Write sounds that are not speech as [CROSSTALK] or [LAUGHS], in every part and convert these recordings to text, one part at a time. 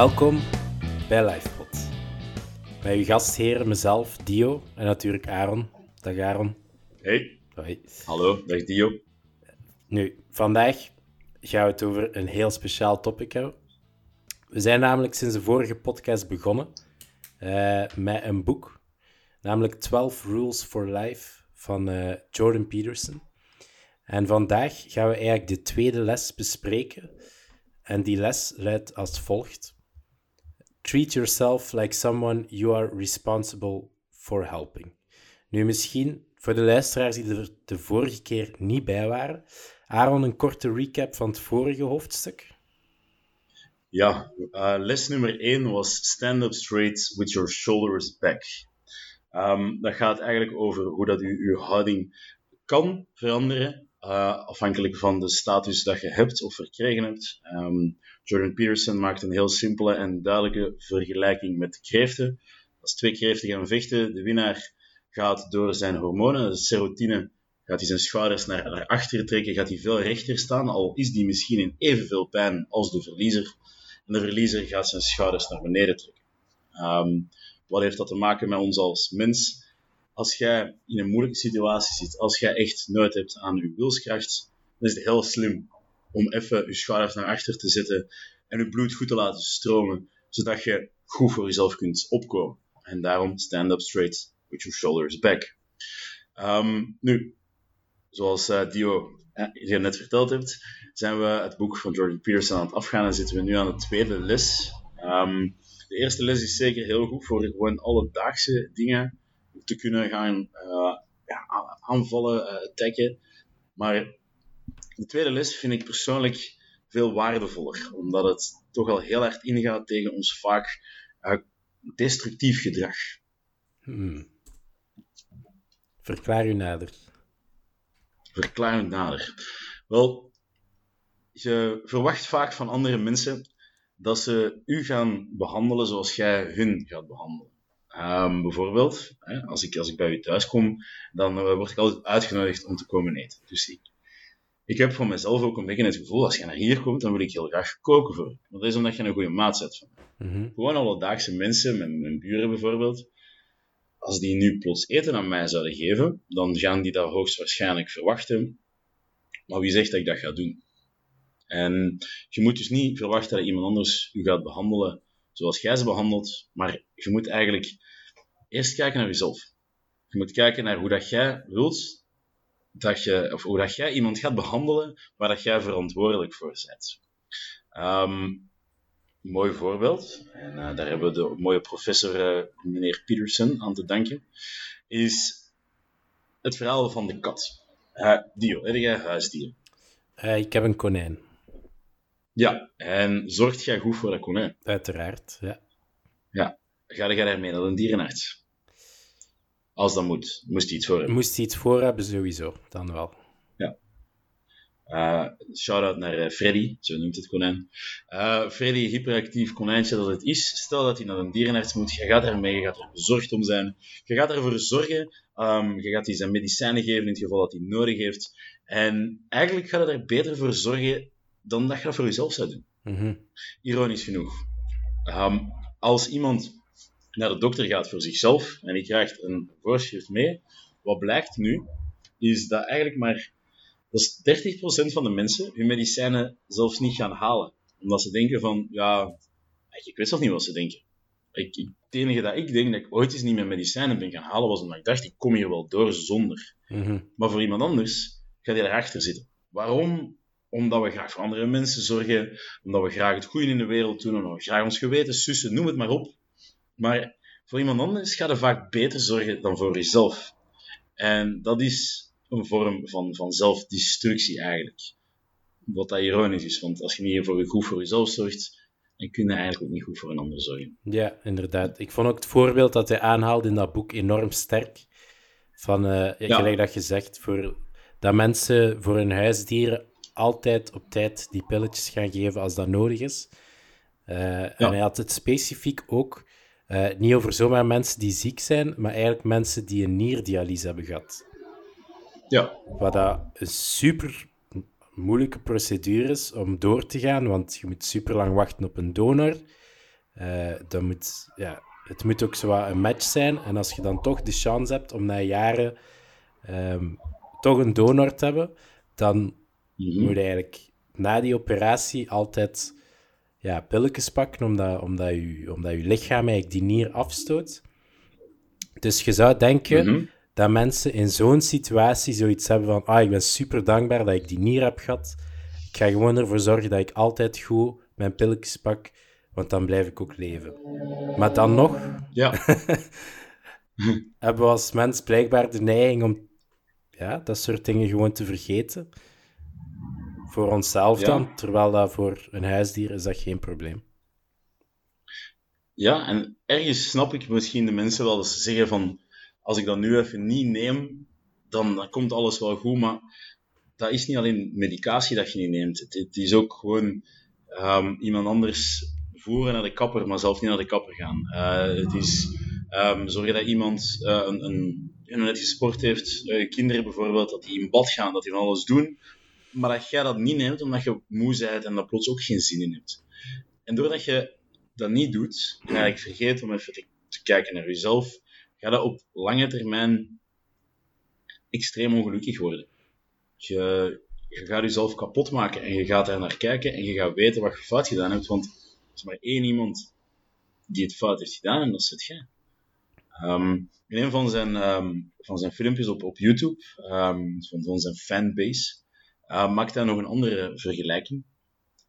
Welkom bij LifePod. Met uw gastheren, mezelf, Dio en natuurlijk Aaron. Dag Aaron. Hey. Hoi. Hallo, dag Dio. Nu, vandaag gaan we het over een heel speciaal topic hebben. We zijn namelijk sinds de vorige podcast begonnen uh, met een boek, namelijk 12 Rules for Life van uh, Jordan Peterson. En vandaag gaan we eigenlijk de tweede les bespreken. En die les luidt als volgt. Treat yourself like someone you are responsible for helping. Nu, misschien voor de luisteraars die er de vorige keer niet bij waren, Aaron, een korte recap van het vorige hoofdstuk. Ja, uh, les nummer 1 was stand up straight with your shoulders back. Um, dat gaat eigenlijk over hoe dat u uw houding kan veranderen, uh, afhankelijk van de status dat je hebt of verkregen hebt. Um, Jordan Peterson maakt een heel simpele en duidelijke vergelijking met kreeften. Als twee kreeften gaan vechten, de winnaar gaat door zijn hormonen, de serotine, gaat hij zijn schouders naar, naar achteren trekken, gaat hij veel rechter staan, al is die misschien in evenveel pijn als de verliezer. En de verliezer gaat zijn schouders naar beneden trekken. Um, wat heeft dat te maken met ons als mens? Als jij in een moeilijke situatie zit, als jij echt nood hebt aan je wilskracht, dan is het heel slim om even je schouders naar achter te zetten en je bloed goed te laten stromen, zodat je goed voor jezelf kunt opkomen. En daarom stand up straight with your shoulders back. Um, nu, zoals uh, Dio je net verteld hebt, zijn we het boek van Jordan Peterson aan het afgaan en zitten we nu aan de tweede les. Um, de eerste les is zeker heel goed voor gewoon alledaagse dingen te kunnen gaan uh, ja, aanvallen, attacken. Maar de tweede les vind ik persoonlijk veel waardevoller, omdat het toch al heel hard ingaat tegen ons vaak destructief gedrag. Hmm. Verklaar u nader. Verklaar u nader. Wel, je verwacht vaak van andere mensen dat ze u gaan behandelen zoals jij hun gaat behandelen. Um, bijvoorbeeld, hè, als, ik, als ik bij u thuis kom, dan uh, word ik altijd uitgenodigd om te komen eten. Dus ik, ik heb voor mezelf ook een beetje het gevoel, als je naar hier komt, dan wil ik heel graag koken voor je. Dat is omdat je een goede maat zet van mm -hmm. Gewoon alledaagse mensen, mijn, mijn buren bijvoorbeeld, als die nu plots eten aan mij zouden geven, dan gaan die dat hoogstwaarschijnlijk verwachten. Maar wie zegt dat ik dat ga doen? En je moet dus niet verwachten dat iemand anders u gaat behandelen zoals jij ze behandelt, maar je moet eigenlijk eerst kijken naar jezelf. Je moet kijken naar hoe dat jij wilt dat je, of hoe dat jij iemand gaat behandelen waar dat jij verantwoordelijk voor bent. Um, mooi voorbeeld, en uh, daar hebben we de mooie professor uh, meneer Peterson aan te danken, is het verhaal van de kat. Uh, Dio, heb jij huisdier? ik heb een konijn. Ja, en zorgt jij goed voor dat konijn? Uiteraard, ja. Ja, ga jij daarmee naar een dierenarts? Als dat moet. Moest hij iets voor hebben? Moest hij iets voor hebben, sowieso. Dan wel. Ja. Uh, Shout-out naar uh, Freddy, zo noemt het konijn. Uh, Freddy, hyperactief konijntje dat het is. Stel dat hij naar een dierenarts moet, je gaat daarmee, je gaat er bezorgd om zijn. Je gaat ervoor zorgen, um, je gaat hij zijn medicijnen geven in het geval dat hij nodig heeft. En eigenlijk gaat het er beter voor zorgen dan dat je dat voor jezelf zou doen. Mm -hmm. Ironisch genoeg. Um, als iemand naar de dokter gaat voor zichzelf en die krijgt een voorschrift mee, wat blijkt nu, is dat eigenlijk maar dat is 30% van de mensen hun medicijnen zelfs niet gaan halen. Omdat ze denken van, ja, ik weet zelf niet wat ze denken. Ik, ik, het enige dat ik denk dat ik ooit eens niet mijn medicijnen ben gaan halen, was omdat ik dacht, ik kom hier wel door zonder. Mm -hmm. Maar voor iemand anders gaat hij erachter zitten. Waarom? Omdat we graag voor andere mensen zorgen, omdat we graag het goede in de wereld doen, omdat we graag ons geweten sussen, noem het maar op. Maar voor iemand anders gaat het vaak beter zorgen dan voor jezelf. En dat is een vorm van, van zelfdestructie eigenlijk. Wat dat ironisch is, want als je niet voor, goed voor jezelf zorgt, dan kun je eigenlijk ook niet goed voor een ander zorgen. Ja, inderdaad. Ik vond ook het voorbeeld dat hij aanhaalde in dat boek enorm sterk. Van, uh, ja, gelijk dat je zegt, voor, dat mensen voor hun huisdieren altijd op tijd die pilletjes gaan geven als dat nodig is. Uh, ja. En hij had het specifiek ook uh, niet over zomaar mensen die ziek zijn, maar eigenlijk mensen die een nierdialyse hebben gehad. Ja. Wat dat een super moeilijke procedure is om door te gaan, want je moet super lang wachten op een donor. Uh, dat moet, ja, het moet ook zo een match zijn. En als je dan toch de chance hebt om na jaren um, toch een donor te hebben, dan mm moet je eigenlijk na die operatie altijd ja, pilletjes pakken, omdat, omdat, je, omdat je lichaam eigenlijk die nier afstoot. Dus je zou denken mhm. dat mensen in zo'n situatie zoiets hebben van ah, ik ben super dankbaar dat ik die nier heb gehad. Ik ga gewoon ervoor zorgen dat ik altijd goed mijn pilletjes pak, want dan blijf ik ook leven. Maar dan nog ja. [LAUGHS] hebben we als mens blijkbaar de neiging om ja, dat soort dingen gewoon te vergeten. Voor onszelf dan, terwijl dat voor een huisdier is dat geen probleem. Ja, en ergens snap ik misschien de mensen wel dat ze zeggen van als ik dat nu even niet neem, dan, dan komt alles wel goed, maar dat is niet alleen medicatie dat je niet neemt. Het, is ook gewoon um, iemand anders voeren naar de kapper, maar zelf niet naar de kapper gaan. Uh, het is um, zorgen dat iemand uh, een, een, net gesport heeft, uh, kinderen bijvoorbeeld, dat die in bad gaan, dat die van alles doen, maar dat jij dat niet neemt omdat je moe bent en dat plots ook geen zin in hebt. En doordat je dat niet doet, en eigenlijk vergeet om even te, kijken naar jezelf, ga dat op lange termijn extreem ongelukkig worden. Je, je gaat jezelf kapot maken en je gaat daar naar kijken en je gaat weten wat je fout gedaan hebt, want er is maar één iemand die het fout heeft gedaan en dat is het jij. Um, in een van zijn, um, van zijn filmpjes op, op YouTube, um, van, van zijn fanbase, uh, maakt hij nog een andere vergelijking.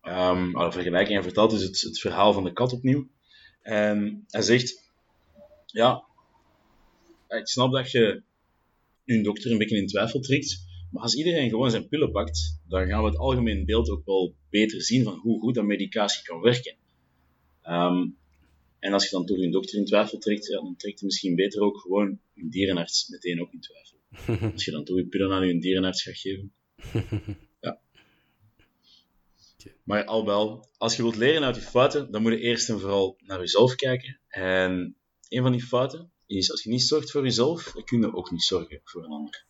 Um, vergelijking, hij vertelt dus het, het verhaal van de kat opnieuw. En hij zegt, ja, ik snap dat je een dokter een beetje in twijfel trekt, maar als iedereen gewoon zijn pillen pakt, dan gaan we het algemeen beeld ook wel beter zien van hoe goed dat medicatie kan werken. Um, en als je dan toch een dokter in twijfel trekt, ja, dan trekt je misschien beter ook gewoon een dierenarts meteen ook in twijfel. [LAUGHS] Als je dan toch je pillen aan je dierenarts gaat geven. [LAUGHS] Ja. Maar al wel, als je wilt leren uit je fouten, dan moet je eerst en vooral naar jezelf kijken. En een van die fouten is, als je niet zorgt voor jezelf, dan kun je ook niet zorgen voor een ander.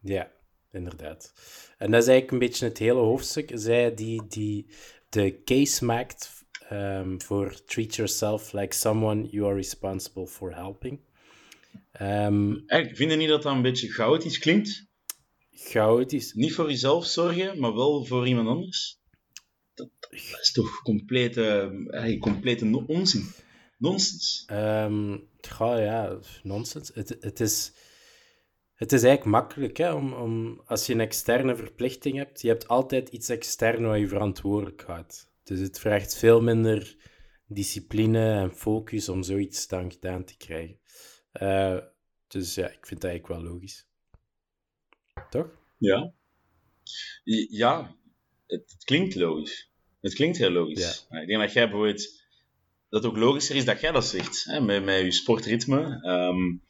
Ja, inderdaad. En dat is eigenlijk een beetje het hele hoofdstuk. Zij die, die de case maakt um, voor treat yourself like someone you are responsible for helping. Um, Eigenlijk, vind je niet dat dat een beetje chaotisch klinkt? Chaotisch? Niet voor jezelf zorgen, maar wel voor iemand anders? Dat, is toch complete, uh, complete onzin? Nonsens? Um, ja, nonsens. Het, het, is, het is eigenlijk makkelijk hè, om, om, als je een externe verplichting hebt, je hebt altijd iets extern waar je verantwoordelijk houdt. Dus het vraagt veel minder discipline en focus om zoiets dan gedaan te krijgen. Uh, dus ja, ik vind dat eigenlijk wel logisch. Toch? Ja. Ja, het, klinkt logisch. Het klinkt heel logisch. Ik denk dat jij bijvoorbeeld dat het ook logischer is dat jij dat zegt, hè, met, met je sportritme. Um,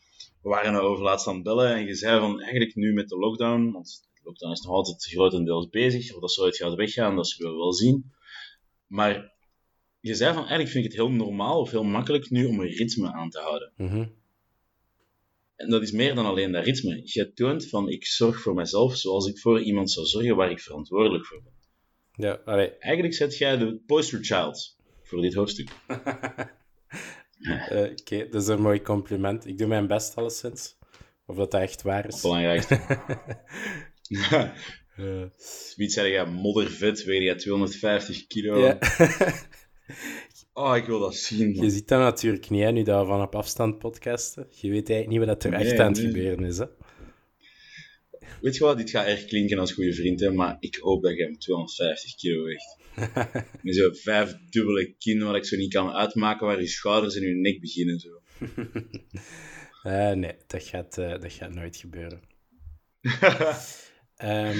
we waren nou over laatst aan het bellen en je zei van eigenlijk nu met de lockdown, want de lockdown is nog altijd grotendeels bezig, of dat zou het gaat weggaan, dat zullen we wel zien. Maar je zei van, eigenlijk vind ik het heel normaal of heel makkelijk nu om een ritme aan te houden. Mhm. En dat is meer dan alleen dat ritme. Je toont van, ik zorg voor mezelf zoals ik voor iemand zou zorgen waar ik verantwoordelijk voor ben. Ja, allee. Eigenlijk zet jij de poster child voor dit hoofdstuk. uh, [LAUGHS] [LAUGHS] Oké, dat is een mooi compliment. Ik doe mijn best alleszins. Of dat, dat echt waar is. Belangrijkste. Uh, Wie zei je, moddervet, weeg je 250 kilo. Ja. [LAUGHS] oh, ik wil dat zien. Je ziet dat natuurlijk niet, hè, nu dat we van op afstand podcasten. Je weet eigenlijk niet wat er echt aan het gebeuren is. Hè? Weet je wat, dit gaat erg klinken als goede vriend, hè, maar ik hoop dat je hem 250 kilo weegt. [LAUGHS] Met zo'n vijf dubbele kin waar ik zo niet kan uitmaken, waar je schouders en je nek beginnen. Zo. uh, [LAUGHS] nee, dat gaat, uh, dat gaat nooit gebeuren. Um,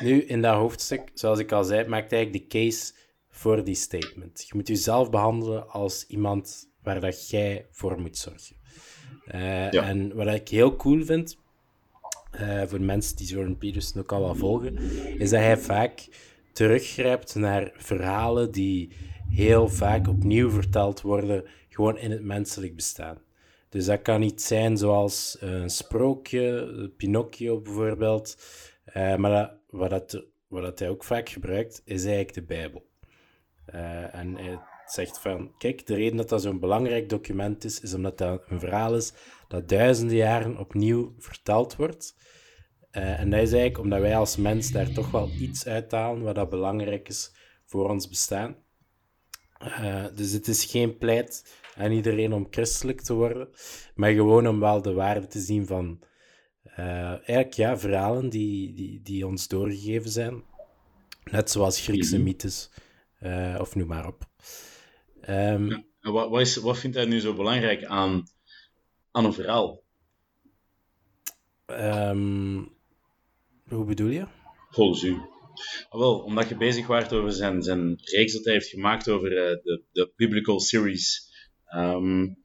[LAUGHS] nu, in dat hoofdstuk, zoals ik al zei, maakt eigenlijk de case voor die statement. Je moet jezelf behandelen als iemand waar dat jij voor moet zorgen. Uh, En wat ik heel cool vind, uh, voor mensen die Jordan Peterson ook al wel volgen, is dat hij vaak teruggrijpt naar verhalen die heel vaak opnieuw verteld worden, gewoon in het menselijk bestaan. Dus dat kan iets zijn zoals een sprookje, Pinocchio bijvoorbeeld, uh, maar wat, dat, wat dat hij ook vaak gebruikt, is eigenlijk de Bijbel. Uh, en zegt van, kijk, de reden dat dat zo'n belangrijk document is, is omdat dat een verhaal is dat duizenden jaren opnieuw verteld wordt. Uh, en dat is eigenlijk omdat wij als mens daar toch wel iets uithalen wat dat belangrijk is voor ons bestaan. Uh, dus het is geen pleit aan iedereen om christelijk te worden, maar gewoon om wel de waarde te zien van uh, eigenlijk ja, verhalen die, die, die ons doorgegeven zijn. Net zoals Griekse mm mythes, uh, of noem maar op. Um, ja, wat, wat, is, wat vindt hij nu zo belangrijk aan, aan een verhaal? Um, hoe bedoel je? Volgens u. Ah, wel, omdat je bezig waart over zijn, zijn reeks dat hij heeft gemaakt over uh, de, de Biblical Series. Um,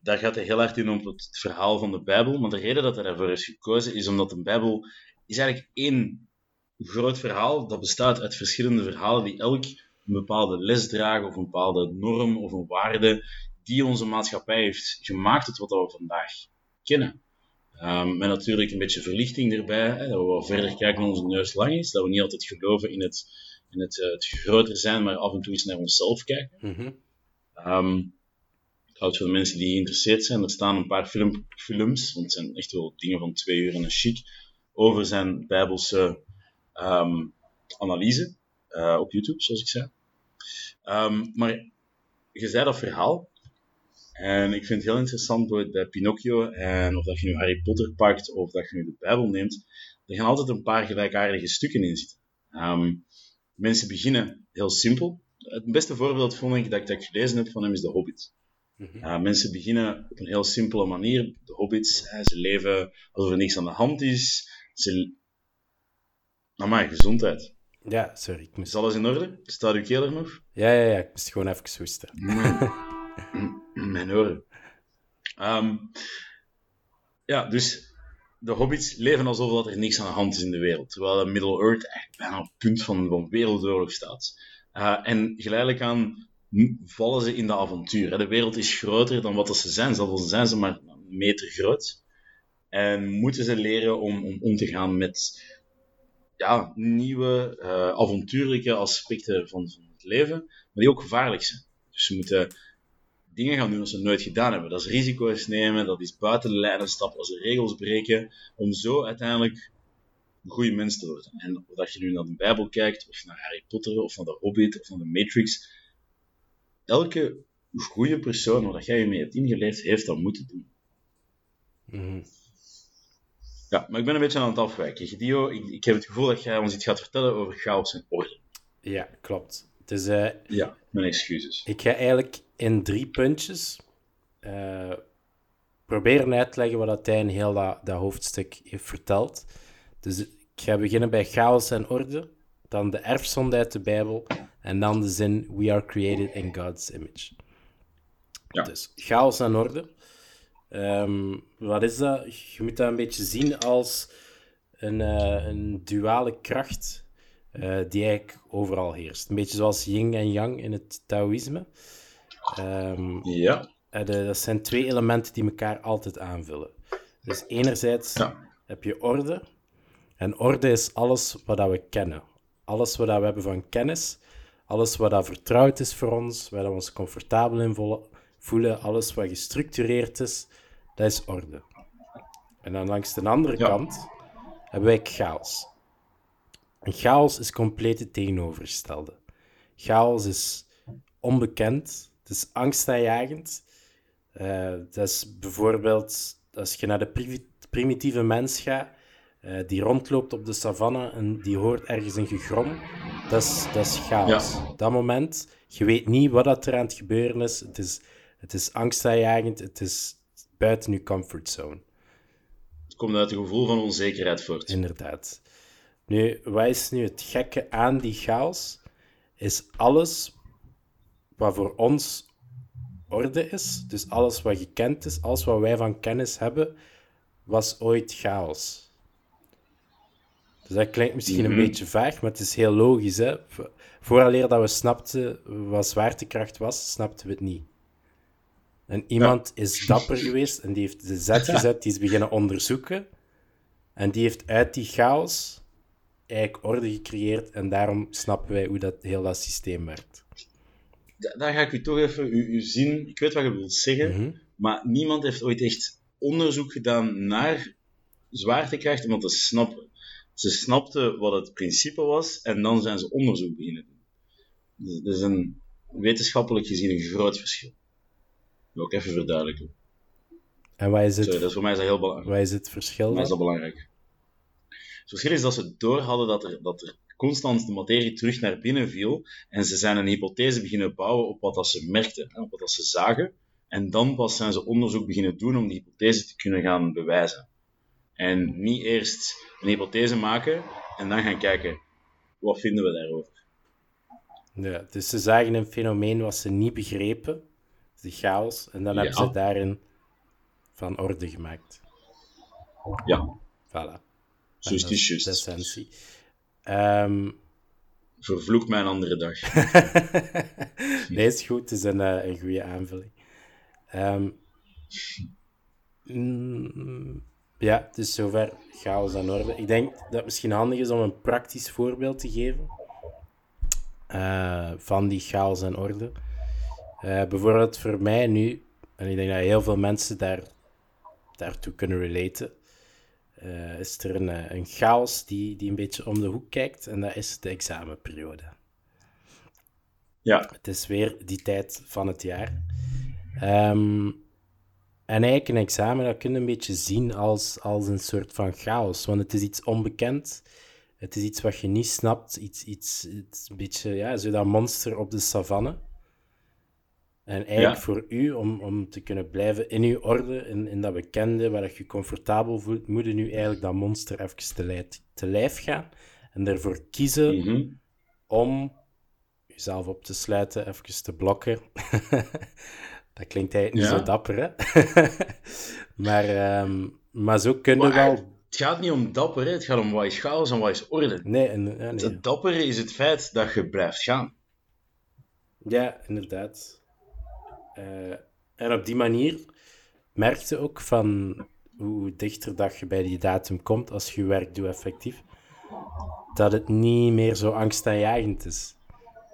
daar gaat hij heel hard in op het verhaal van de Bijbel. Maar de reden dat hij daarvoor is gekozen is omdat de Bijbel is eigenlijk één groot verhaal dat bestaat uit verschillende verhalen die elk een bepaalde les dragen of een bepaalde norm of een waarde die onze maatschappij heeft gemaakt tot wat we vandaag kennen. Um, met natuurlijk een beetje verlichting erbij, hè, dat we wat verder kijken dan onze neus lang is, dat we niet altijd geloven in het, in het, uh, het groter zijn, maar af en toe eens naar onszelf kijken. Mm um, houdt voor de mensen die geïnteresseerd zijn. Er staan een paar film, films, want het zijn echt wel dingen van twee uur en een chic, over zijn bijbelse um, analyse uh, op YouTube, zoals ik zei. Um, maar je zei dat verhaal, en ik vind het heel interessant bij Pinocchio, en of dat je nu Harry Potter pakt, of dat je nu de Bijbel neemt, er gaan altijd een paar gelijkaardige stukken in zitten. Um, mensen beginnen heel simpel. Het beste voorbeeld vond ik dat, ik dat ik gelezen heb van hem is de Hobbit. Mhm. mensen beginnen op een heel simpele manier. De hobbits, ze leven alsof er niks aan de hand is. Ze... Amai, gezondheid. Ja, sorry. Ik Is alles in orde? Staat uw keel er nog? Ja, ja, ja. Ik moest gewoon even hoesten. Mijn oren. Um, ja, dus de hobbits leven alsof dat er niks aan de hand is in de wereld. Terwijl Middle-earth eigenlijk bijna op het punt van, van wereldoorlog staat. Uh, en geleidelijk aan vallen ze in de avontuur. De wereld is groter dan wat ze zijn, zelfs zijn ze maar een meter groot. En moeten ze leren om, om om te gaan met ja, nieuwe, uh, avontuurlijke aspecten van, van het leven, maar die ook gevaarlijk zijn. Dus ze moeten dingen gaan doen dat ze nooit gedaan hebben. Dat is risico's nemen, dat is buiten de lijnen stappen, dat regels breken, om zo uiteindelijk een goede mens te worden. En of dat je nu naar de Bijbel kijkt, of naar Harry Potter, of naar de Hobbit, of naar de Matrix, elke goede persoon waar jij je mee hebt ingeleefd, heeft dat moeten doen. Mhm. Ja, maar ik ben een beetje aan het afwijken. Gedio, ik, ik, heb het gevoel dat jij ons iets gaat vertellen over chaos en orde. Ja, klopt. Dus, uh, ja, mijn excuses. Ik ga eigenlijk in drie puntjes uh, proberen uit te leggen wat dat hij in heel dat, dat hoofdstuk heeft verteld. Dus ik ga beginnen bij chaos en orde, dan de erfzonde uit de Bijbel en dan de zin, we are created in God's image. Ja. Dus chaos en orde. Um, wat is dat? Je moet dat een beetje zien als een, uh, een duale kracht uh, die eigenlijk overal heerst. Een beetje zoals yin en yang in het Taoïsme. Um, ja. De, dat zijn twee elementen die elkaar altijd aanvullen. Dus enerzijds ja. heb je orde. En orde is alles wat dat we kennen. Alles wat dat we hebben van kennis alles wat dat vertrouwd is voor ons, waar we ons comfortabel in voelen, alles wat gestructureerd is, dat is orde. En dan langs de andere kant hebben wij chaos. En chaos is compleet het tegenovergestelde. Chaos is onbekend, het is angstaanjagend. Uh, dat is bijvoorbeeld als je naar de primitieve mens gaat, uh, die rondloopt op de savanne en die hoort ergens een gegrom. Dat is, dat is chaos. Dat moment, je weet niet wat dat er aan het gebeuren is. Het is, het is angstaanjagend, het is buiten je comfortzone. Het komt uit een gevoel van onzekerheid voort. Inderdaad. Nu, wat is nu het gekke aan die chaos? Is alles wat voor ons orde is, dus alles wat gekend is, alles wat wij van kennis hebben, was ooit chaos. Dus dat klinkt misschien een mhm. beetje vaag, maar het is heel logisch. Hè? Vooraleer dat we snapten wat zwaartekracht was, snapten we het niet. En iemand is dapper geweest en die heeft de zet gezet, die is beginnen onderzoeken. En die heeft uit die chaos eigenlijk orde gecreëerd en daarom snappen wij hoe dat heel dat systeem werkt. daar ga ik u toch even uw, uw zin. Ik weet wat je wilt zeggen, Mhm. maar niemand heeft ooit echt onderzoek gedaan naar zwaartekracht om dat te snappen. Ze snapten wat het principe was en dan zijn ze onderzoek beginnen doen. Dus dat is een wetenschappelijk gezien een groot verschil. Wil ik even verduidelijken. En wat is het, Sorry, dat is voor mij is dat heel belangrijk. wat is het verschil? Voor mij is dat belangrijk. Het verschil is dat ze door hadden dat er, dat er constant de materie terug naar binnen viel en ze zijn een hypothese beginnen bouwen op wat dat ze merkten, hè, op wat dat ze zagen. En dan pas zijn ze onderzoek beginnen doen om die hypothese te kunnen gaan bewijzen. En niet eerst een hypothese maken en dan gaan kijken, wat vinden we daarover? Ja, dus ze zagen een fenomeen wat ze niet begrepen, de chaos, en dan hebben Ja. ze daarin van orde gemaakt. Ja, Voilà. zo is Dat het is juist. de essentie. Vervloek mij een andere dag. [LAUGHS] nee, is goed. Het is een, eh, een goede aanvulling. Mm, ja, dus zover chaos aan orde. Ik denk dat het misschien handig is om een praktisch voorbeeld te geven eh, van die chaos en orde. Eh, bijvoorbeeld voor mij nu, en ik denk dat heel veel mensen daar, daartoe kunnen relaten, eh, is er een, eh, een chaos die, die een beetje om de hoek kijkt, en dat is de examenperiode. Ja, Het is weer die tijd van het jaar. Ehm, en eigenlijk een examen, dat kun je een beetje zien als, als een soort van chaos. Want het is iets onbekend. Het is iets wat je niet snapt. Iets, iets, iets een beetje, ja, zo dat monster op de savanne. En eigenlijk Ja. voor u, om, om te kunnen blijven in uw orde, in, in dat bekende, waar je je comfortabel voelt, moet je nu eigenlijk dat monster even te, lijf, te lijf gaan. En ervoor kiezen mhm. om jezelf op te sluiten, even te blokken. [LAUGHS] dat klinkt eigenlijk niet Ja. zo dapper, hè? [LAUGHS] maar, ehm, maar zo kunnen Maar wel... het gaat niet om dapper, hè. het gaat om wat is chaos en wat is orde. Nee, en, ja, nee. Het dappere is het feit dat je blijft gaan. ja, inderdaad. Eh, en op die manier merk je ook van hoe dichter dat je bij die datum komt, als je werk doet effectief, dat het niet meer zo angstaanjagend is.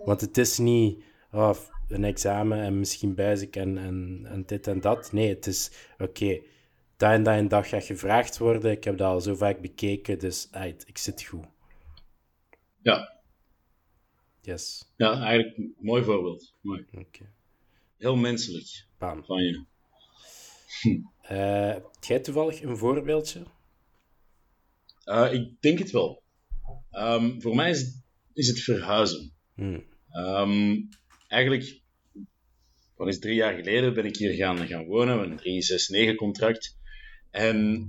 Want het is niet oh, een examen en misschien buizik en, en, en dit en dat. Nee, het is oké, dat en dat en dat gaat gevraagd worden. Ik heb dat al zo vaak bekeken, dus ait, ik zit goed. Ja, Yes, ja eigenlijk een mooi voorbeeld. Mooi. oké. Heel menselijk Bam. van je. [LAUGHS] Eh, heb jij toevallig een voorbeeldje? Eh, ik denk het wel. Ehm, voor mij is, is het verhuizen. Hmm. Ehm, eigenlijk, wat is drie jaar geleden ben ik hier gaan, gaan wonen, een 369-contract. En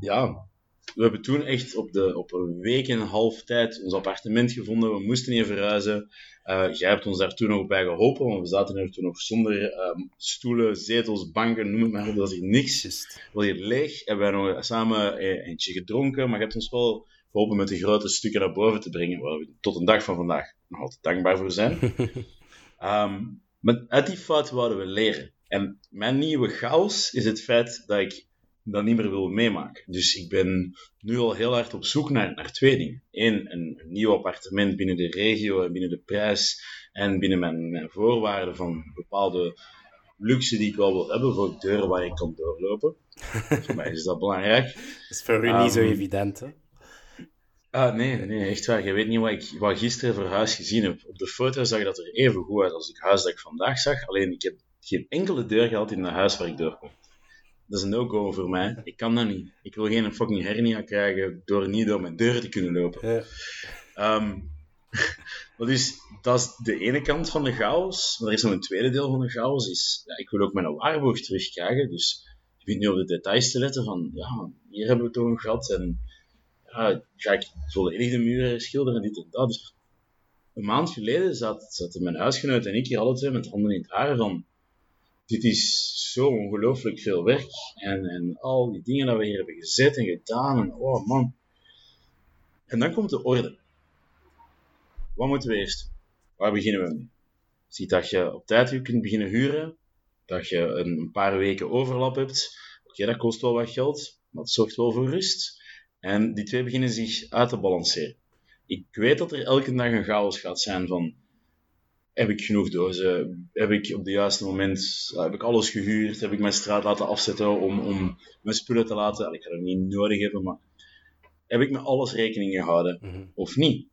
ja, we hebben toen echt op, de, op een week en een half tijd ons appartement gevonden. We moesten hier verhuizen. Eh, jij hebt ons daar toen nog bij geholpen, want we zaten er toen nog zonder ehm, stoelen, zetels, banken, noem het maar op. Dat is hier niks. Just. was hier leeg. Hebben wij nog samen eh, eentje gedronken, maar je hebt ons wel geholpen met de grote stukken naar boven te brengen, waar we tot een dag van vandaag nog altijd dankbaar voor zijn. [LAUGHS] Ehm, maar uit die fout wouden we leren. En mijn nieuwe chaos is het feit dat ik dat niet meer wil meemaken. Dus ik ben nu al heel hard op zoek naar, naar twee dingen. Eén, een, een nieuw appartement binnen de regio en binnen de prijs en binnen mijn, mijn voorwaarden van bepaalde luxe die ik wel wil hebben, voor deuren waar ik kan doorlopen. [LAUGHS] voor mij is dat belangrijk. Dat is voor u niet zo Ehm, evident, hè? Ah, nee, nee, echt waar. Je weet niet wat ik wat gisteren voor huis gezien heb. Op de foto zag dat er even goed uit als het huis dat ik vandaag zag. Alleen ik heb geen enkele deur gehad in het huis waar ik doorkom. Dat is een no-go voor mij. [LAUGHS] Ik kan dat niet. Ik wil geen fucking hernia krijgen door niet door mijn deur te kunnen lopen. Ja. [LAUGHS] Dus, dat is de ene kant van de chaos. Maar er is nog een tweede deel van de chaos. Is, ja, ik wil ook mijn waarborg terugkrijgen. Dus ik begin nu op de details te letten van, ja, hier hebben we toch een gat. En ja, ga ik volledig de muren schilderen, dit en dat. Dus een maand geleden zat, zaten mijn huisgenoot en ik hier alle twee met handen in het haar van, dit is zo ongelooflijk veel werk. En, en al die dingen dat we hier hebben gezet en gedaan. En, oh man. En dan komt de orde. Wat moeten we eerst? Waar beginnen we mee? Zie dat je op tijd je kunt beginnen huren, dat je een, een paar weken overlap hebt. Oké, dat kost wel wat geld, maar het zorgt wel voor rust. En die twee beginnen zich uit te balanceren. Ik weet dat er elke dag een chaos gaat zijn van heb ik genoeg dozen? Heb ik op het juiste moment heb ik alles gehuurd? Heb ik mijn straat laten afzetten om, om mijn spullen te laten? Ik ga het niet nodig hebben, maar heb ik met alles rekening gehouden Mhm. of niet?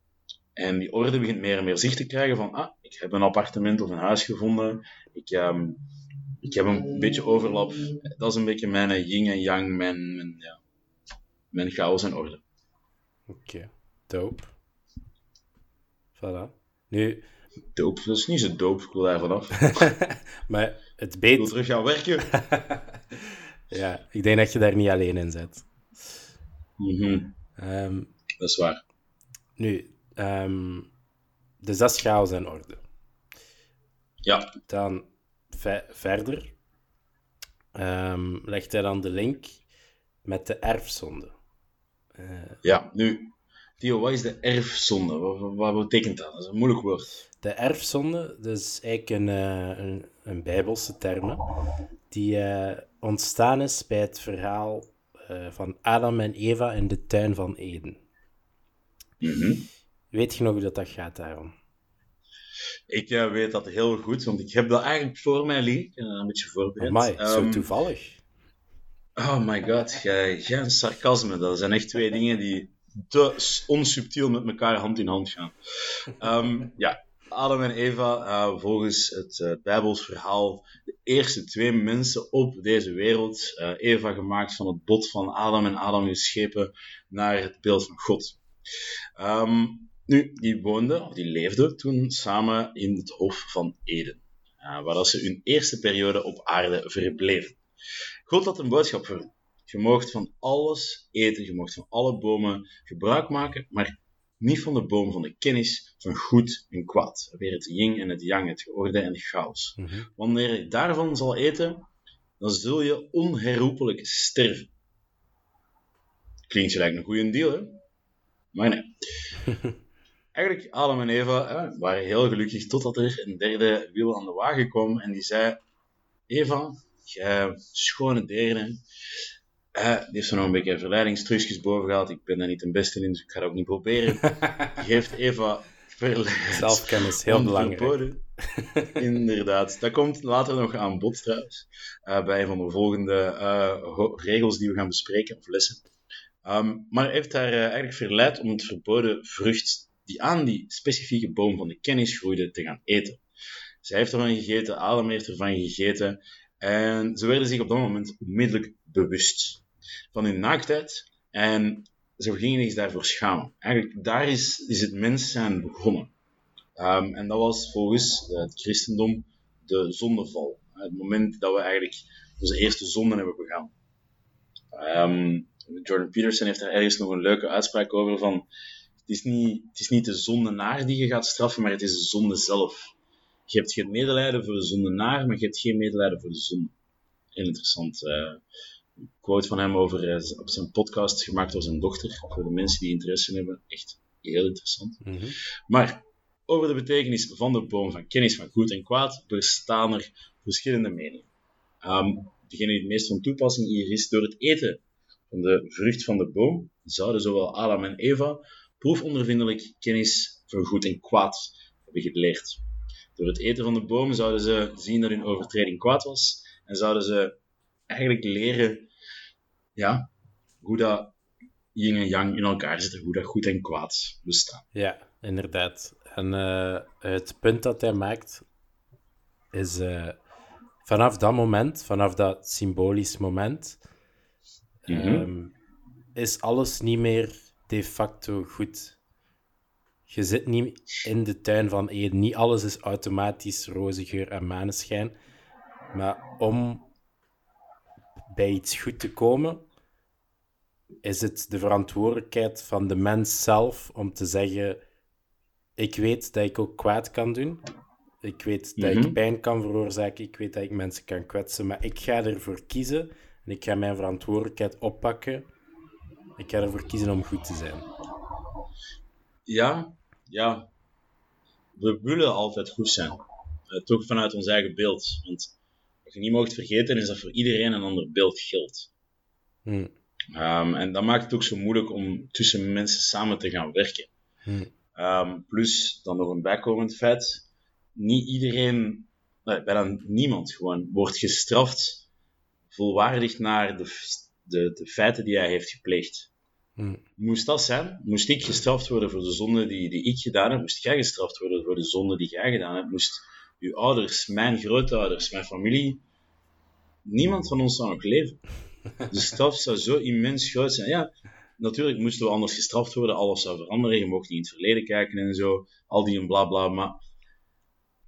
En die orde begint meer en meer zicht te krijgen van, ah, ik heb een appartement of een huis gevonden. Ik, ehm, ik heb een beetje overlap. Dat is een beetje mijn yin en yang, mijn, mijn, ja, mijn chaos en orde. Oké, dope. Voilà. Nu, Doop, dat is niet zo doop, ik wil daar vanaf. [LAUGHS] maar het Ik wil beet... terug gaan werken. [LAUGHS] Ja, ik denk dat je daar niet alleen in zit. Mhm, Ehm, dat is waar. nu, ehm, dus dat is chaos en orde. Ja, Dan ve- verder ehm, legt hij dan de link met de erfzonde. Eh, ja, nu, Theo, wat is de erfzonde? Wat, wat- betekent dat? Dat is een moeilijk woord. De erfzonde, dat is eigenlijk een, eh, een, een bijbelse term, die eh, ontstaan is bij het verhaal eh, van Adam en Eva in de tuin van Eden. Mhm. Weet je nog hoe dat, dat gaat daarom? Ik weet dat heel goed, want ik heb dat eigenlijk voor mij liggen. Een beetje voorbereid. Amai, zo Ehm, toevallig. Oh my god, jij, jij sarcasme, dat zijn echt twee dingen die te onsubtiel met elkaar hand in hand gaan. Ehm, ja, Adam en Eva, eh, volgens het eh, Bijbels verhaal, de eerste twee mensen op deze wereld. Eh, Eva gemaakt van het bot van Adam en Adam geschepen naar het beeld van God. Ehm, nu, die woonden, of die leefden toen samen in het Hof van Eden, waar ze hun eerste periode op aarde verbleven. God had een boodschap voor. Je moogt van alles eten, je moogt van alle bomen gebruik maken, maar niet van de boom van de kennis van goed en kwaad. Weer het yin en het yang, het georde en het chaos. Mhm. Wanneer je daarvan zal eten, dan zul je onherroepelijk sterven. Klinkt gelijk een goede deal, hè? Maar nee. [LAUGHS] Eigenlijk, Adam en Eva hè, waren heel gelukkig totdat er een derde wiel aan de wagen kwam en die zei: Eva, jij schone derde. Eh, die heeft zo nog een beetje verleidingstrucjes boven gehaald. Ik ben daar niet de beste in, dus ik ga dat ook niet proberen. Die [LAUGHS] heeft Eva verleid. Zelfkennis, heel belangrijk. verboden. [LAUGHS] Inderdaad. Dat komt later nog aan bod trouwens. eh, bij een van de volgende eh, regels die we gaan bespreken, of lessen. Ehm, maar heeft haar eh, eigenlijk verleid om het verboden vrucht die aan die specifieke boom van de kennis groeide te gaan eten. Zij heeft ervan gegeten, Adam heeft ervan gegeten. En ze werden zich op dat moment onmiddellijk bewust van hun naaktheid. En ze gingen zich daarvoor schamen. Eigenlijk, daar is, is het mens zijn begonnen. Ehm, en dat was volgens eh, het christendom de zondeval. Het moment dat we eigenlijk onze eerste zonden hebben begaan. Ehm, Jordan Peterson heeft daar ergens nog een leuke uitspraak over van het is, niet, het is niet de zondenaar die je gaat straffen, maar het is de zonde zelf. Je hebt geen medelijden voor de zondenaar, maar je hebt geen medelijden voor de zonde. Heel interessant. eh, quote van hem over, eh, op zijn podcast gemaakt door zijn dochter. Voor de mensen die interesse hebben. Echt heel interessant. Mhm. Maar over de betekenis van de boom van kennis van goed en kwaad bestaan er verschillende meningen. Ehm, degene die het meest van toepassing hier is, door het eten van de vrucht van de boom, zouden zowel Adam en Eva proefondervindelijk kennis van goed en kwaad hebben geleerd. Door het eten van de boom zouden ze zien dat hun overtreding kwaad was en zouden ze eigenlijk leren ja, hoe dat yin en yang in elkaar zitten, hoe dat goed en kwaad bestaan. Ja, inderdaad. En eh, het punt dat hij maakt is eh, vanaf dat moment, vanaf dat symbolisch moment, Mhm. ehm, is alles niet meer de facto goed. Je zit niet in de tuin van Eden. Niet alles is automatisch roze geur en maneschijn. Maar om bij iets goed te komen, is het de verantwoordelijkheid van de mens zelf om te zeggen: Ik weet dat ik ook kwaad kan doen. Ik weet dat Mhm. ik pijn kan veroorzaken. Ik weet dat ik mensen kan kwetsen. Maar ik ga ervoor kiezen en ik ga mijn verantwoordelijkheid oppakken. Ik ga ervoor kiezen om goed te zijn. Ja, ja. We willen altijd goed zijn. Eh, toch vanuit ons eigen beeld. Want wat je niet mocht vergeten is dat voor iedereen een ander beeld geldt. Hm. Ehm, en dat maakt het ook zo moeilijk om tussen mensen samen te gaan werken. Hm. Ehm, plus dan nog een bijkomend feit. niet iedereen, nee, bijna niemand gewoon, wordt gestraft volwaardig naar de, de, de feiten die hij heeft gepleegd. Hmm. Moest dat zijn? Moest ik gestraft worden voor de zonde die, die ik gedaan heb? Moest jij gestraft worden voor de zonde die jij gedaan hebt? Moest uw ouders, mijn grootouders, mijn familie... Niemand van ons zou nog leven. De straf zou zo immens groot zijn. Ja, natuurlijk moesten we anders gestraft worden, alles zou veranderen, je mocht niet in het verleden kijken en zo, al die en bla bla, maar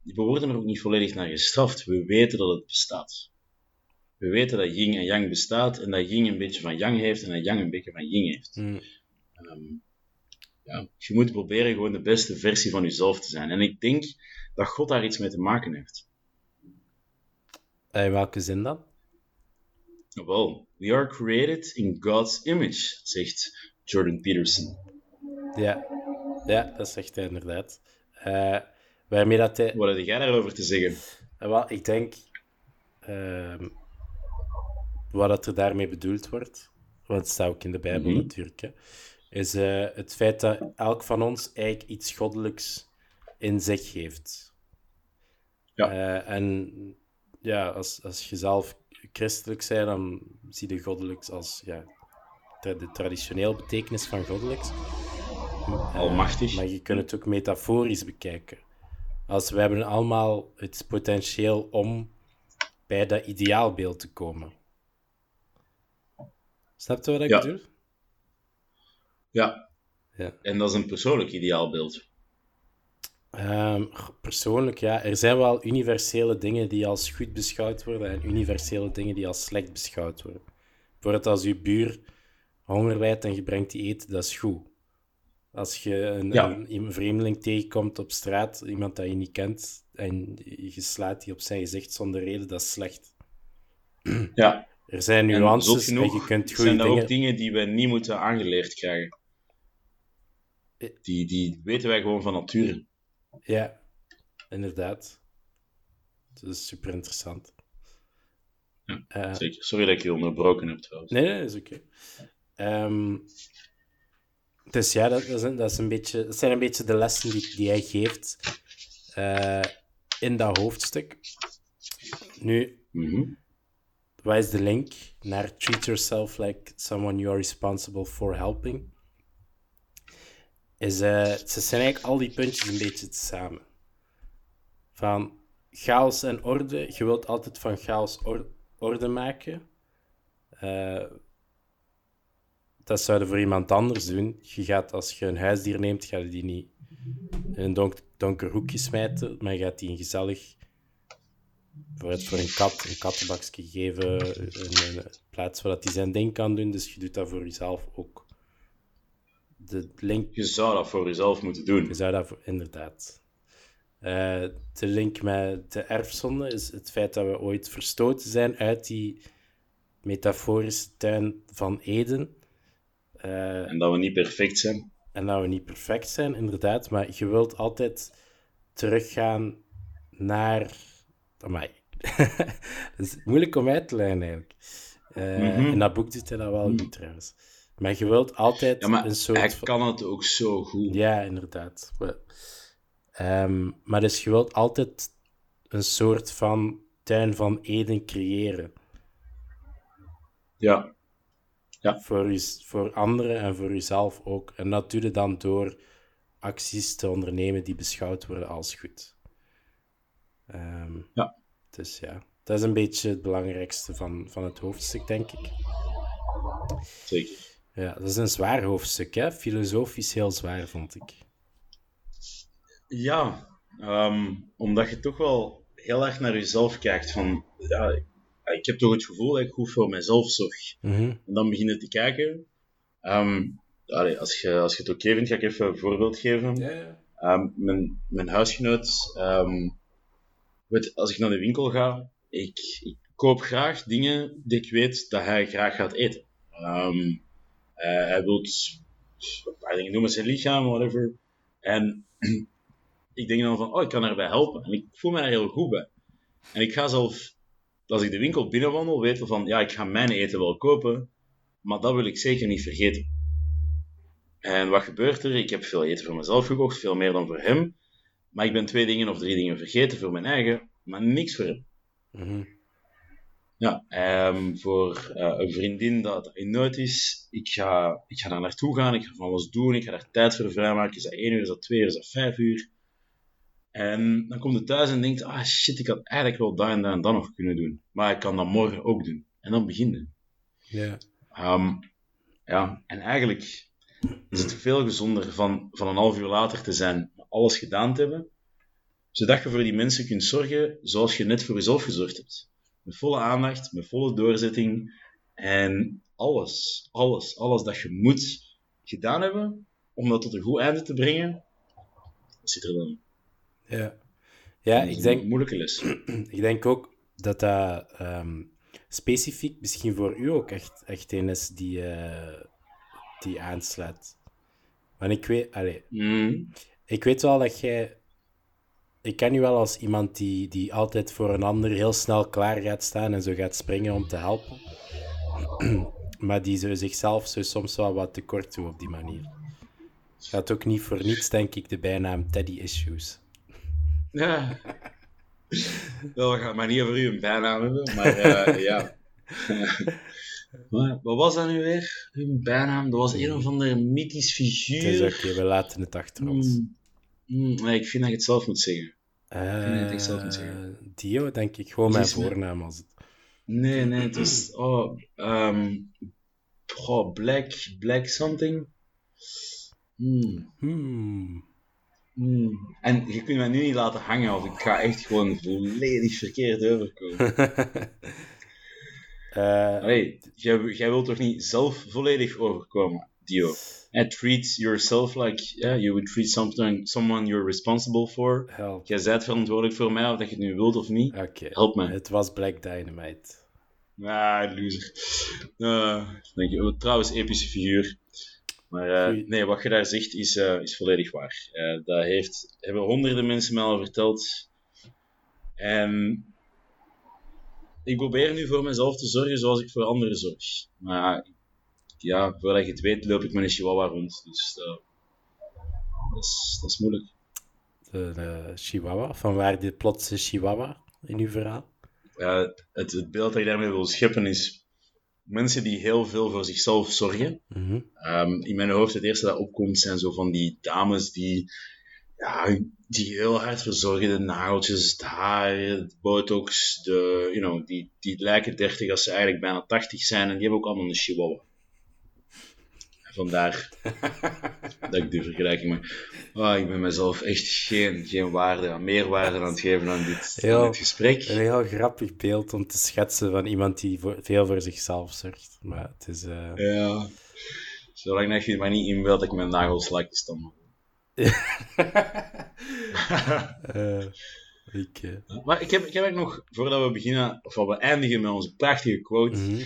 we worden er ook niet volledig naar gestraft. We weten dat het bestaat. We weten dat yin en yang bestaat en dat yin een beetje van yang heeft en dat yang een beetje van yin heeft. Hmm. Ehm, ja, je moet proberen gewoon de beste versie van jezelf te zijn. En ik denk dat God daar iets mee te maken heeft. In welke zin dan? Wel, we are created in God's image, zegt Jordan Peterson. Ja, ja dat zegt hij inderdaad. Uh, waarmee dat hij... Wat heb jij daarover te zeggen? Uh, wel, ik denk... Uh, wat dat er daarmee bedoeld wordt, want het staat ook in de Bijbel Mhm. natuurlijk, hè, is eh, het feit dat elk van ons eigenlijk iets goddelijks in zich heeft. Ja. Eh, en ja, als, als je zelf christelijk bent, dan zie je goddelijks als ja, tra- de traditionele betekenis van goddelijks. Eh, Almachtig. maar je kunt het ook metaforisch bekijken. Als we hebben allemaal het potentieel om bij dat ideaalbeeld te komen. Snap je wat ik Ja. bedoel? Ja, Ja. en dat is een persoonlijk ideaalbeeld. Ehm, persoonlijk, ja. Er zijn wel universele dingen die als goed beschouwd worden en universele dingen die als slecht beschouwd worden. Bijvoorbeeld als je buur honger lijdt en je brengt die eten, dat is goed. Als je een, Ja. een, een vreemdeling tegenkomt op straat, iemand dat je niet kent, en je slaat die op zijn gezicht zonder reden, dat is slecht. Ja, Er zijn nuances genoeg en je kunt goede zijn dat dingen... ook dingen die we niet moeten aangeleerd krijgen. Eh. Die, die weten wij gewoon van nature. Ja, inderdaad. Dat is super interessant. Ja, Zeker. Sorry dat ik je onderbroken heb trouwens. Nee, nee, dat is oké. Ehm, dus ja, dat, dat, is een, dat, is een beetje, dat zijn een beetje de lessen die, die hij geeft eh, in dat hoofdstuk. Nu, wat is de link naar treat yourself like someone you are responsible for helping? Is, eh, ze zijn eigenlijk al die puntjes een beetje samen. Van chaos en orde, je wilt altijd van chaos or- orde maken. Eh, dat zou je voor iemand anders doen. Je gaat, als je een huisdier neemt, ga je die niet in een donk- donker hoekje smijten, maar je gaat die een gezellig, voor, voor een kat, een kattenbakje geven, een, een plaats waar hij zijn ding kan doen. Dus je doet dat voor jezelf ook. De link Je zou dat voor jezelf moeten doen. je zou dat voor- inderdaad. Eh, de link met de erfzonde is het feit dat we ooit verstoten zijn uit die metaforische tuin van Eden. Eh, En dat we niet perfect zijn. en dat we niet perfect zijn, inderdaad, maar je wilt altijd teruggaan naar. Amai. [LAUGHS] dat is moeilijk om uit te leggen eigenlijk. Eh, Mhm. In dat boek doet hij dat wel goed trouwens. Maar je wilt altijd Ja, maar een soort. hij kan het ook zo goed. ja, inderdaad. Maar, ehm, maar dus je wilt altijd een soort van tuin van Eden creëren. Ja. Voor, je, voor anderen en voor jezelf ook. En dat doe je dan door acties te ondernemen die beschouwd worden als goed. Ehm, Ja. Dus ja, dat is een beetje het belangrijkste van, van het hoofdstuk, denk ik. Zeker. Ja, dat is een zwaar hoofdstuk, hè? Filosofisch heel zwaar, vond ik. Ja, ehm, omdat je toch wel heel erg naar jezelf kijkt. Van, ja, ik heb toch het gevoel dat ik goed voor mezelf zorg. Mhm. En dan beginnen te kijken. Ehm, allee, als, je, als je het oké vindt, ga ik even een voorbeeld geven. Ja, ja. Ehm, mijn, mijn huisgenoot, ehm, weet, als ik naar de winkel ga, ik, ik koop graag dingen die ik weet dat hij graag gaat eten. Ehm, eh, hij wil dingen doen met zijn lichaam, whatever. En [CLEARS THROAT] ik denk dan van, oh, ik kan erbij helpen. En ik voel me daar heel goed bij. En ik ga zelf, als ik de winkel binnenwandel, weten van, ja, ik ga mijn eten wel kopen, maar dat wil ik zeker niet vergeten. En wat gebeurt er? Ik heb veel eten voor mezelf gekocht, veel meer dan voor hem. maar ik ben twee dingen of drie dingen vergeten voor mijn eigen, maar niks voor hem. Mhm. Ja, ehm, voor eh, een vriendin dat in nood is, ik ga, ik ga daar naartoe gaan, ik ga van alles doen, ik ga daar tijd voor vrijmaken. Is dat één uur, is dat twee uur, is dat vijf uur? En dan komt het thuis en denkt, ah shit, ik had eigenlijk wel dat en dat en dat nog kunnen doen. Maar ik kan dat morgen ook doen. En dan beginnen. Ja. Ehm, ja, en eigenlijk is het veel gezonder van, van een half uur later te zijn, alles gedaan te hebben, zodat je voor die mensen kunt zorgen zoals je net voor jezelf gezorgd hebt. Met volle aandacht, met volle doorzetting en alles, alles, alles dat je moet gedaan hebben om dat tot een goed einde te brengen, zit er dan. Ja, ja Dat is ik een denk, moeilijke les. [CLEARS THROAT] ik denk ook dat dat ehm, specifiek misschien voor u ook echt, echt een is die, eh, die aanslaat. Want ik weet, allee, Mm. ik weet wel dat jij. Ik ken u wel als iemand die, die altijd voor een ander heel snel klaar gaat staan en zo gaat springen om te helpen. [CLEARS THROAT] maar die zo zichzelf zo soms wel wat tekort doet op die manier. Gaat ook niet voor niets, denk ik, de bijnaam Teddy Issues. Ja. [LAUGHS] Wel, we gaan maar niet over u een bijnaam hebben, maar eh, [LAUGHS] ja. Maar wat was dat nu weer? Uw bijnaam? Dat was een of andere mythisch Het is figuur. oké, we laten het achter ons. Mm, mm, nee, ik vind dat je het zelf moet zeggen. Eh, nee, echt zelf niet zeggen. Dio, denk ik. Gewoon mijn voornaam als het. Nee, nee, het was... Oh, goh, Black... Black something? Hmm, Hmm. hmm. En je kunt mij nu niet laten hangen, of ik ga echt gewoon volledig verkeerd overkomen. [LAUGHS] Allee, jij, jij wilt toch niet zelf volledig overkomen, Dio? And treat yourself like yeah, you would treat something, someone you're responsible for. help. Jij bent verantwoordelijk voor mij, of dat je het nu wilt of niet. Oké. Help me. Het was Black Dynamite. Ah, loser. Uh, denk je, trouwens, epische figuur. Maar eh, nee, wat je daar zegt is, eh, is volledig waar. Eh, dat heeft, hebben honderden mensen mij al verteld. En ik probeer nu voor mezelf te zorgen zoals ik voor anderen zorg. Maar ja, voordat je het weet, loop ik met een chihuahua rond. Dus eh, dat, is, dat is moeilijk. De, de Chihuahua. Van waar dit plotse Chihuahua in uw verhaal? Ja, het, het beeld dat ik daarmee wil scheppen is mensen die heel veel voor zichzelf zorgen. Mhm. Ehm, in mijn hoofd, het eerste dat opkomt, zijn zo van die dames die, ja, die heel hard verzorgen. De nageltjes, het haar, het botox, de, you know, die, die lijken 30 als ze eigenlijk bijna 80 zijn. En die hebben ook allemaal een chihuahua. Vandaar [LAUGHS] dat ik die vergelijking maak. Ah, ik ben mezelf echt geen, geen waarde, meerwaarde aan het geven aan dit, Heel- aan dit gesprek. Een heel grappig beeld om te schetsen van iemand die voor, veel voor zichzelf zorgt. Maar het is... eh, Ja. Zolang dat je maar niet inbeeldt dat ik mijn nagels lakjes dan. [LAUGHS] eh, ik, eh, Maar ik heb, ik heb eigenlijk nog, voordat we beginnen, of we eindigen met onze prachtige quote, mhm.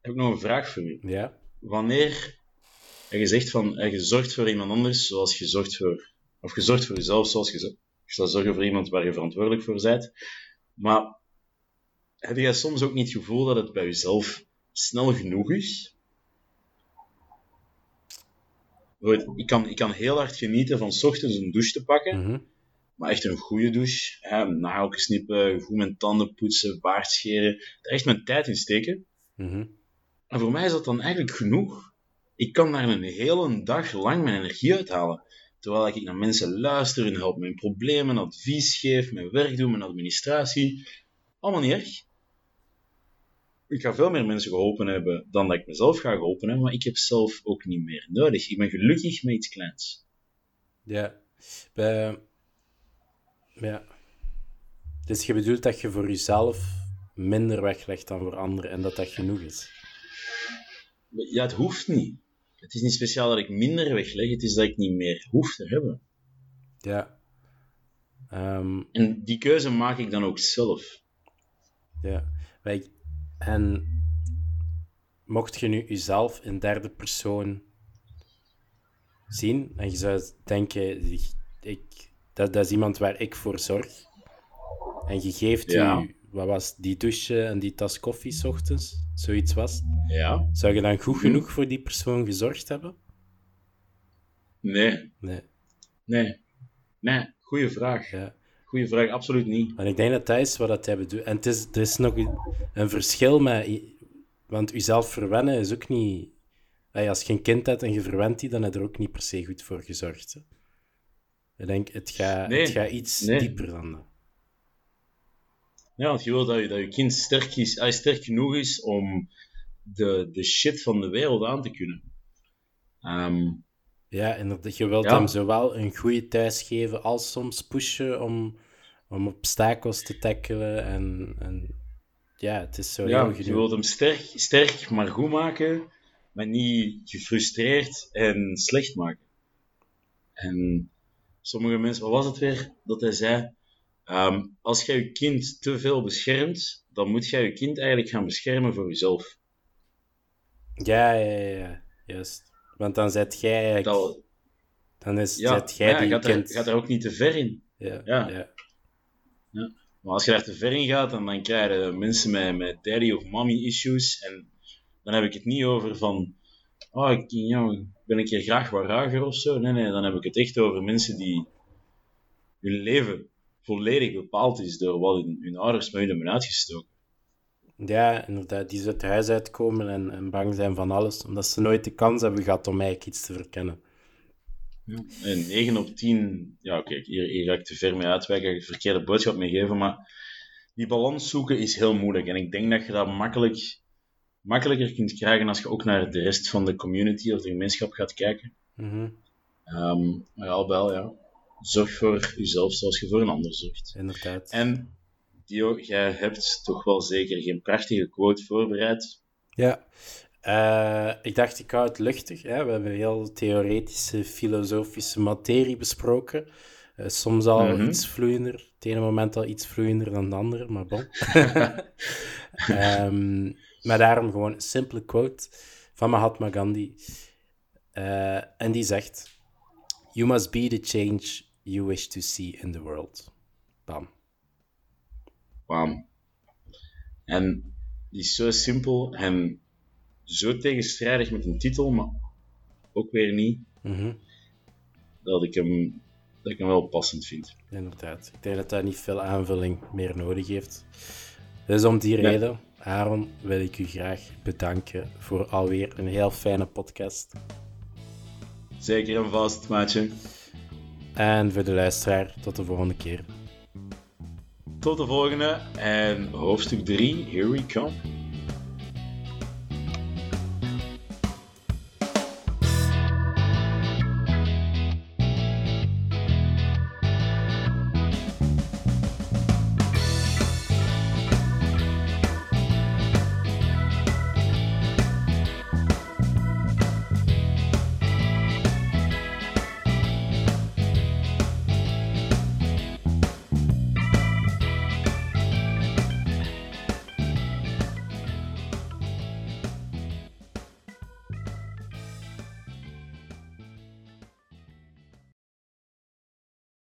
heb ik nog een vraag voor u. Ja? Wanneer heb je zegt van, eh, je zorgt voor iemand anders zoals je zorgt voor, of je zorgt voor jezelf zoals je, je zou zorgen voor iemand waar je verantwoordelijk voor bent, maar heb jij soms ook niet het gevoel dat het bij jezelf snel genoeg is? Ik kan, ik kan heel hard genieten van 's ochtends een douche te pakken, Mhm. maar echt een goede douche. Hè, nageltjes knippen, goed mijn tanden poetsen, baard scheren. Er echt mijn tijd in steken. Mhm. En voor mij is dat dan eigenlijk genoeg. Ik kan daar een hele dag lang mijn energie uithalen. Terwijl ik naar mensen luister, hun help mijn problemen, advies geef, mijn werk doe, mijn administratie. Allemaal niet erg. Ik ga veel meer mensen geholpen hebben dan dat ik mezelf ga geholpen hebben, maar ik heb zelf ook niet meer nodig. Ik ben gelukkig met iets kleins. Ja. Bij... Ja. Dus je bedoelt dat je voor jezelf minder weglegt dan voor anderen en dat dat genoeg is? Ja, het hoeft niet. Het is niet speciaal dat ik minder wegleg, het is dat ik niet meer hoef te hebben. Ja. Ehm, En die keuze maak ik dan ook zelf. ja. En mocht je nu jezelf in derde persoon zien en je zou denken, ik, ik- dat, dat is iemand waar ik voor zorg. En je geeft Ja. u, wat was die douche en die tas koffie 's ochtends, zoiets was. Ja? Zou je dan goed genoeg voor die persoon gezorgd hebben? Nee, Nee. nee. Nee, Goeie vraag. Ja. Goeie vraag, absoluut niet. En ik denk dat dat is wat dat hij bedoelt. En het is, er is nog een verschil met... Want jezelf verwennen is ook niet... Als je een kind hebt en je verwent die, dan heb je er ook niet per se goed voor gezorgd. Hè. Ik denk, het gaat, Nee, het gaat iets nee. dieper dan dat. Ja, want je wil dat je, dat je kind sterk, is, sterk genoeg is om de, de shit van de wereld aan te kunnen. Ehm, Ja, inderdaad. Je wilt Ja. hem zowel een goede thuis geven als soms pushen om, om obstakels te tackelen. En, en ja, het is zo ja, heel je wilt hem sterk, sterk, maar goed maken, maar niet gefrustreerd en slecht maken. En sommige mensen, wat was het weer dat hij zei? Ehm, als jij je kind te veel beschermt, dan moet jij je kind eigenlijk gaan beschermen voor jezelf. Ja, ja, ja, juist. Want dan zet jij eigenlijk... Dat, Dan is, ja, zet jij ja, die gaat, kind... er, gaat er ook niet te ver in. Ja, Ja. ja. Maar als je daar te ver in gaat, dan, dan krijg je mensen met, met daddy of mommy issues. En dan heb ik het niet over van, oh, ik ik ben een keer graag wat ruiger of zo. Nee, nee, dan heb ik het echt over mensen die hun leven volledig bepaald is door wat hun, hun ouders met hun hebben uitgestoken. Ja, inderdaad. Die zo het huis uitkomen en, en bang zijn van alles, omdat ze nooit de kans hebben gehad om eigenlijk iets te verkennen. En 9 op 10, ja oké, hier, hier ga ik te ver mee uitwijken, ga ik de verkeerde boodschap mee geven, maar die balans zoeken is heel moeilijk. En ik denk dat je dat makkelijk, makkelijker kunt krijgen als je ook naar de rest van de community of de gemeenschap gaat kijken. Mhm, Ehm, maar al bij al, ja, zorg voor jezelf zoals je voor een ander zorgt. Inderdaad. En Dio, jij hebt toch wel zeker geen prachtige quote voorbereid. Ja. Eh, ik dacht, ik hou het luchtig. Hè? We hebben heel theoretische, filosofische materie besproken. Eh, soms al Mhm. iets vloeiender. Het ene moment al iets vloeiender dan het andere, maar bon. [LAUGHS] Ehm, maar daarom gewoon een simpele quote van Mahatma Gandhi. Eh, en die zegt... You must be the change you wish to see in the world. Bam. Bam. En die is zo simpel en zo tegenstrijdig met een titel, maar ook weer niet. Mhm, dat ik hem, dat ik hem wel passend vind. Inderdaad. Ik denk dat dat niet veel aanvulling meer nodig heeft. Dus om die Nee. reden, Aaron, wil ik u graag bedanken voor alweer een heel fijne podcast. Zeker en vast, maatje. En voor de luisteraar, tot de volgende keer. Tot de volgende en hoofdstuk 3, here we come.